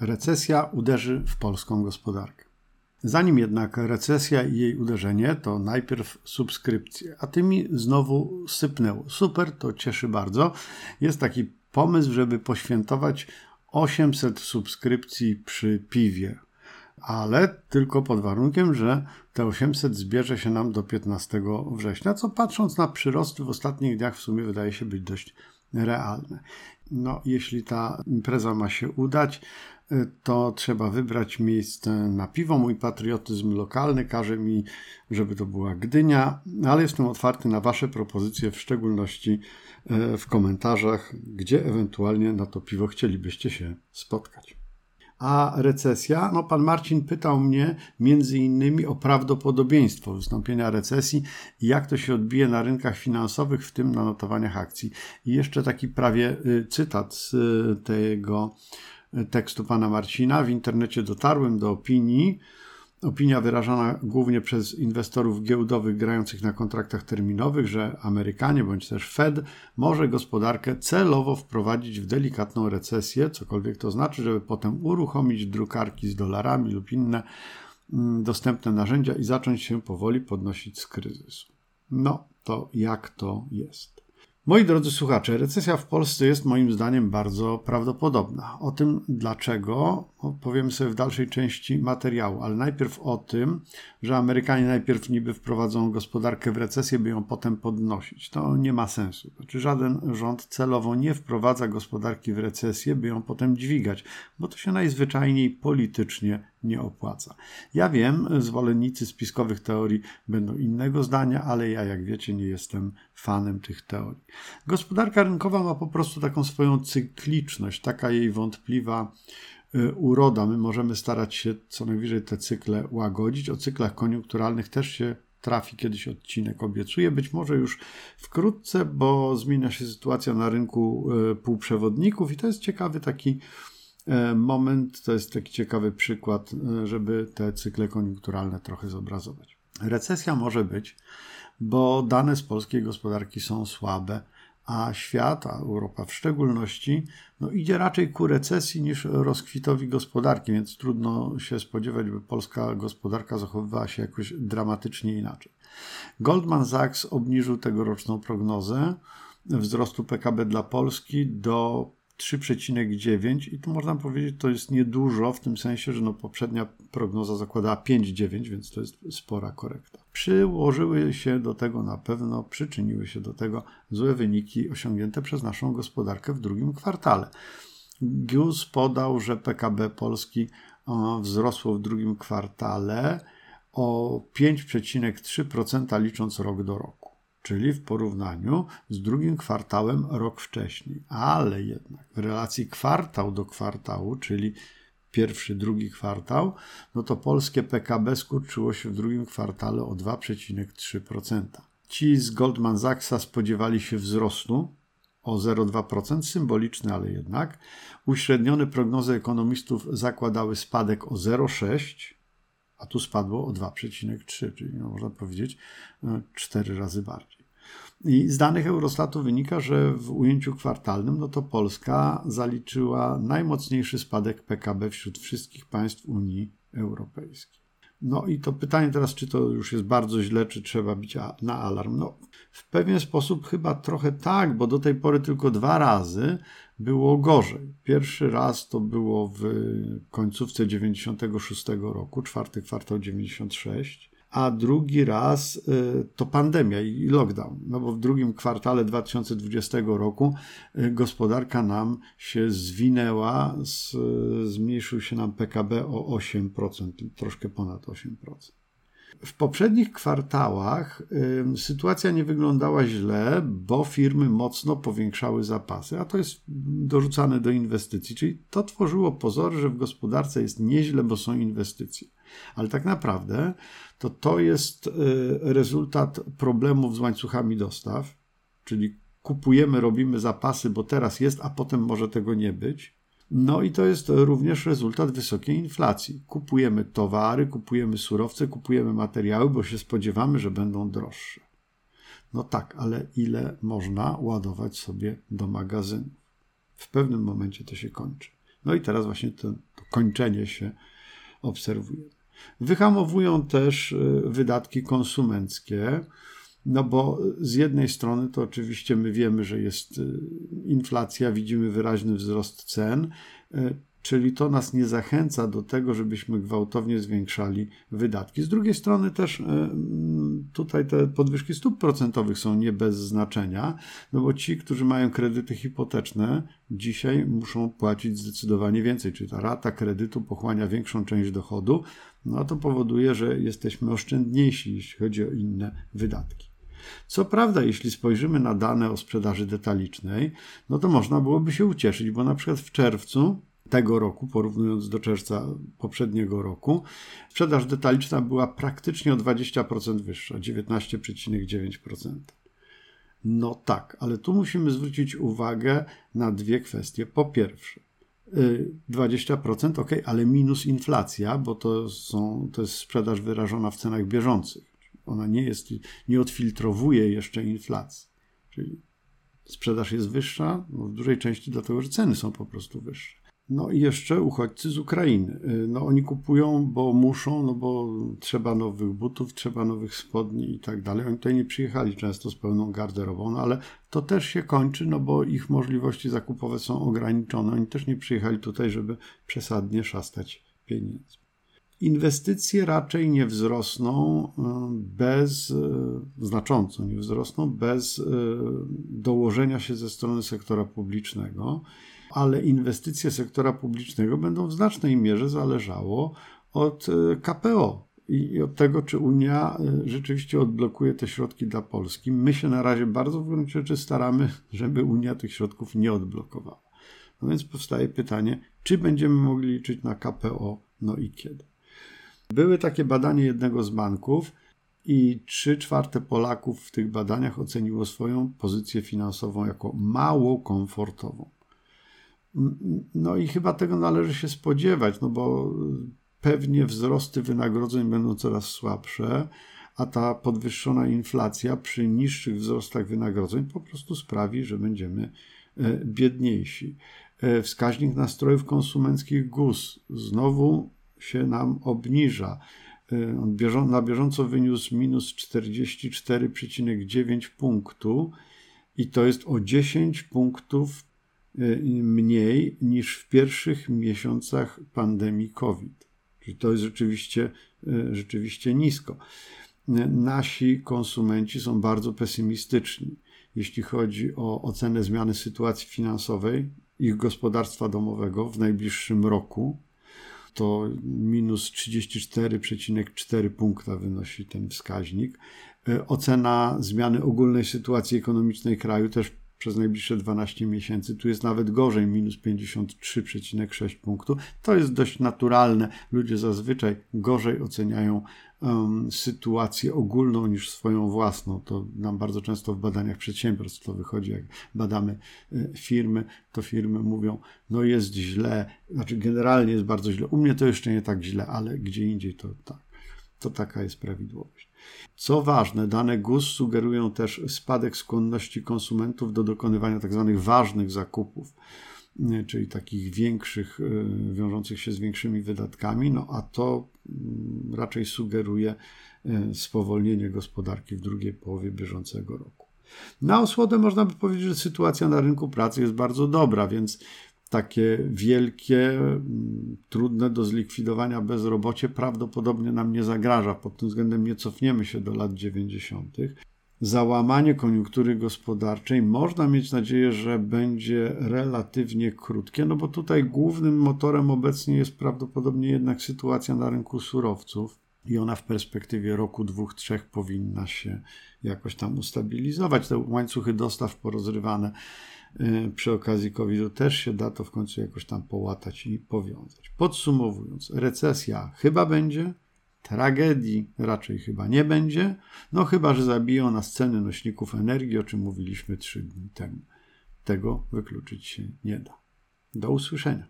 Recesja uderzy w polską gospodarkę. Zanim jednak recesja i jej uderzenie, to najpierw subskrypcje, a tymi znowu sypnęło. Super, to cieszy bardzo. Jest taki pomysł, żeby poświętować 800 subskrypcji przy piwie, ale tylko pod warunkiem, że te 800 zbierze się nam do 15 września, co patrząc na przyrosty w ostatnich dniach w sumie wydaje się być dość realne. No, jeśli ta impreza ma się udać, to trzeba wybrać miejsce na piwo. Mój patriotyzm lokalny każe mi, żeby to była Gdynia, ale jestem otwarty na Wasze propozycje, w szczególności e, w komentarzach, gdzie ewentualnie na to piwo chcielibyście się spotkać. A recesja? No, pan Marcin pytał mnie między innymi o prawdopodobieństwo wystąpienia recesji i jak to się odbije na rynkach finansowych, w tym na notowaniach akcji. I jeszcze taki prawie y, cytat z y, tego tekstu pana Marcina. W internecie dotarłem do opinii. Opinia wyrażana głównie przez inwestorów giełdowych grających na kontraktach terminowych, że Amerykanie bądź też Fed może gospodarkę celowo wprowadzić w delikatną recesję, cokolwiek to znaczy, żeby potem uruchomić drukarki z dolarami lub inne mm, dostępne narzędzia i zacząć się powoli podnosić z kryzysu. No, to jak to jest? Moi drodzy słuchacze, recesja w Polsce jest moim zdaniem bardzo prawdopodobna. O tym dlaczego powiemy sobie w dalszej części materiału, ale najpierw o tym, że Amerykanie najpierw niby wprowadzą gospodarkę w recesję, by ją potem podnosić. To nie ma sensu. Znaczy, żaden rząd celowo nie wprowadza gospodarki w recesję, by ją potem dźwigać, bo to się najzwyczajniej politycznie nie opłaca. Ja wiem, zwolennicy spiskowych teorii będą innego zdania, ale ja, jak wiecie, nie jestem fanem tych teorii. Gospodarka rynkowa ma po prostu taką swoją cykliczność, taka jej wątpliwa y, uroda. My możemy starać się co najwyżej te cykle łagodzić. O cyklach koniunkturalnych też się trafi kiedyś odcinek, obiecuję. Być może już wkrótce, bo zmienia się sytuacja na rynku y, półprzewodników i to jest ciekawy taki moment. To jest taki ciekawy przykład, e, żeby te cykle koniunkturalne trochę zobrazować. Recesja może być, bo dane z polskiej gospodarki są słabe, a świat, a Europa w szczególności, no idzie raczej ku recesji niż rozkwitowi gospodarki, więc trudno się spodziewać, by polska gospodarka zachowywała się jakoś dramatycznie inaczej. Goldman Sachs obniżył tegoroczną prognozę wzrostu PKB dla Polski do 3,9 i tu można powiedzieć, to jest niedużo w tym sensie, że no poprzednia prognoza zakładała 5,9, więc to jest spora korekta. Przyłożyły się do tego na pewno, przyczyniły się do tego złe wyniki osiągnięte przez naszą gospodarkę w drugim kwartale. GIUS podał, że PKB Polski wzrosło w drugim kwartale o 5,3% licząc rok do roku czyli w porównaniu z drugim kwartałem rok wcześniej. Ale jednak w relacji kwartał do kwartału, czyli pierwszy, drugi kwartał, no to polskie PKB skurczyło się w drugim kwartale o 2,3%. Ci z Goldman Sachsa spodziewali się wzrostu o 0,2%, symboliczny, ale jednak. Uśrednione prognozy ekonomistów zakładały spadek o 0,6%, a tu spadło o 2,3, czyli no, można powiedzieć 4 e, razy bardziej. I z danych Eurostatu wynika, że w ujęciu kwartalnym no to Polska zaliczyła najmocniejszy spadek PKB wśród wszystkich państw Unii Europejskiej. No i to pytanie teraz, czy to już jest bardzo źle, czy trzeba być na alarm? No, w pewien sposób chyba trochę tak, bo do tej pory tylko dwa razy było gorzej. Pierwszy raz to było w końcówce 96 roku, czwarty kwartał 96, a drugi raz y, to pandemia i lockdown. No bo w drugim kwartale 2020 roku y, gospodarka nam się zwinęła, zmniejszył się nam PKB o 8%, troszkę ponad 8%. W poprzednich kwartałach sytuacja nie wyglądała źle, bo firmy mocno powiększały zapasy, a to jest dorzucane do inwestycji, czyli to tworzyło pozory, że w gospodarce jest nieźle, bo są inwestycje. Ale tak naprawdę to to jest y, rezultat problemów z łańcuchami dostaw, czyli kupujemy, robimy zapasy, bo teraz jest, a potem może tego nie być. No i to jest również rezultat wysokiej inflacji. Kupujemy towary, kupujemy surowce, kupujemy materiały, bo się spodziewamy, że będą droższe. No tak, ale ile można ładować sobie do magazynu? W pewnym momencie to się kończy. No i teraz właśnie to, to kończenie się obserwujemy. Wyhamowują też y, wydatki konsumenckie, no bo z jednej strony to oczywiście my wiemy, że jest y, inflacja, widzimy wyraźny wzrost cen, y, czyli to nas nie zachęca do tego, żebyśmy gwałtownie zwiększali wydatki. Z drugiej strony też tutaj te podwyżki stóp procentowych są nie bez znaczenia, no bo ci, którzy mają kredyty hipoteczne, dzisiaj muszą płacić zdecydowanie więcej, czyli ta rata kredytu pochłania większą część dochodu, no to powoduje, że jesteśmy oszczędniejsi, jeśli chodzi o inne wydatki. Co prawda, jeśli spojrzymy na dane o sprzedaży detalicznej, no to można byłoby się ucieszyć, bo na przykład w czerwcu tego roku, porównując do czerwca poprzedniego roku, sprzedaż detaliczna była praktycznie o 20% wyższa 19,9%. No tak, ale tu musimy zwrócić uwagę na dwie kwestie. Po pierwsze, 20%, ok, ale minus inflacja, bo to, są, to jest sprzedaż wyrażona w cenach bieżących. Ona nie jest, nie odfiltrowuje jeszcze inflacji. Czyli sprzedaż jest wyższa, no w dużej części dlatego, że ceny są po prostu wyższe. No i jeszcze uchodźcy z Ukrainy. Y, no oni kupują, bo muszą, no bo trzeba nowych butów, trzeba nowych spodni i tak dalej. Oni tutaj nie przyjechali często z pełną garderobą, no ale to też się kończy, no bo ich możliwości zakupowe są ograniczone. Oni też nie przyjechali tutaj, żeby przesadnie szastać pieniędzmi. Inwestycje raczej nie wzrosną y, bez, y, znacząco nie wzrosną bez dołożenia się ze strony sektora publicznego ale inwestycje sektora publicznego będą w znacznej mierze zależało od e, KPO i od tego, czy Unia e, rzeczywiście odblokuje te środki dla Polski. My się na razie bardzo w gruncie rzeczy staramy, żeby Unia tych środków nie odblokowała. No więc powstaje pytanie, czy będziemy mogli liczyć na KPO, no i kiedy. Były takie badania jednego z banków i 3 czwarte Polaków w tych badaniach oceniło swoją pozycję finansową jako mało komfortową. No i chyba tego należy się spodziewać, no bo pewnie wzrosty wynagrodzeń będą coraz słabsze, a ta podwyższona inflacja przy niższych wzrostach wynagrodzeń po prostu sprawi, że będziemy e, biedniejsi. E, wskaźnik nastrojów konsumenckich GUS znowu się nam obniża. On na bieżąco wyniósł minus 44,9 punktu i to jest o 10 punktów Y, mniej niż w pierwszych miesiącach pandemii COVID. Czyli to jest rzeczywiście, y, rzeczywiście nisko. Y, nasi konsumenci są bardzo pesymistyczni, jeśli chodzi o ocenę zmiany sytuacji finansowej ich gospodarstwa domowego w najbliższym roku. To minus 34,4 punkta wynosi ten wskaźnik. Ocena zmiany ogólnej sytuacji ekonomicznej kraju też przez najbliższe 12 miesięcy. Tu jest nawet gorzej, minus 53,6 punktu. To jest dość naturalne. Ludzie zazwyczaj gorzej oceniają um, sytuację ogólną niż swoją własną. To nam bardzo często w badaniach przedsiębiorstw to wychodzi, jak badamy y, firmy, to firmy mówią, no jest źle, znaczy generalnie jest bardzo źle. U mnie to jeszcze nie tak źle, ale gdzie indziej to tak. To taka jest prawidłowość. Co ważne, dane GUS sugerują też spadek skłonności konsumentów do dokonywania tzw. Tak ważnych zakupów, czyli takich większych, e, wiążących się z większymi wydatkami, no a to mm, raczej sugeruje e, spowolnienie gospodarki w drugiej połowie bieżącego roku. Na osłodę można by powiedzieć, że sytuacja na rynku pracy jest bardzo dobra, więc takie wielkie, mm, trudne do zlikwidowania bezrobocie prawdopodobnie nam nie zagraża. Pod tym względem nie cofniemy się do lat 90. Załamanie koniunktury gospodarczej można mieć nadzieję, że będzie relatywnie krótkie, no bo tutaj głównym motorem obecnie jest prawdopodobnie jednak sytuacja na rynku surowców i ona w perspektywie roku, dwóch, trzech powinna się jakoś tam ustabilizować. Te łańcuchy dostaw porozrywane przy okazji COVID-u też się da to w końcu jakoś tam połatać i powiązać. Podsumowując, recesja chyba będzie, tragedii raczej chyba nie będzie, no chyba, że zabiją nas ceny nośników energii, o czym mówiliśmy trzy dni temu. Tego wykluczyć się nie da. Do usłyszenia.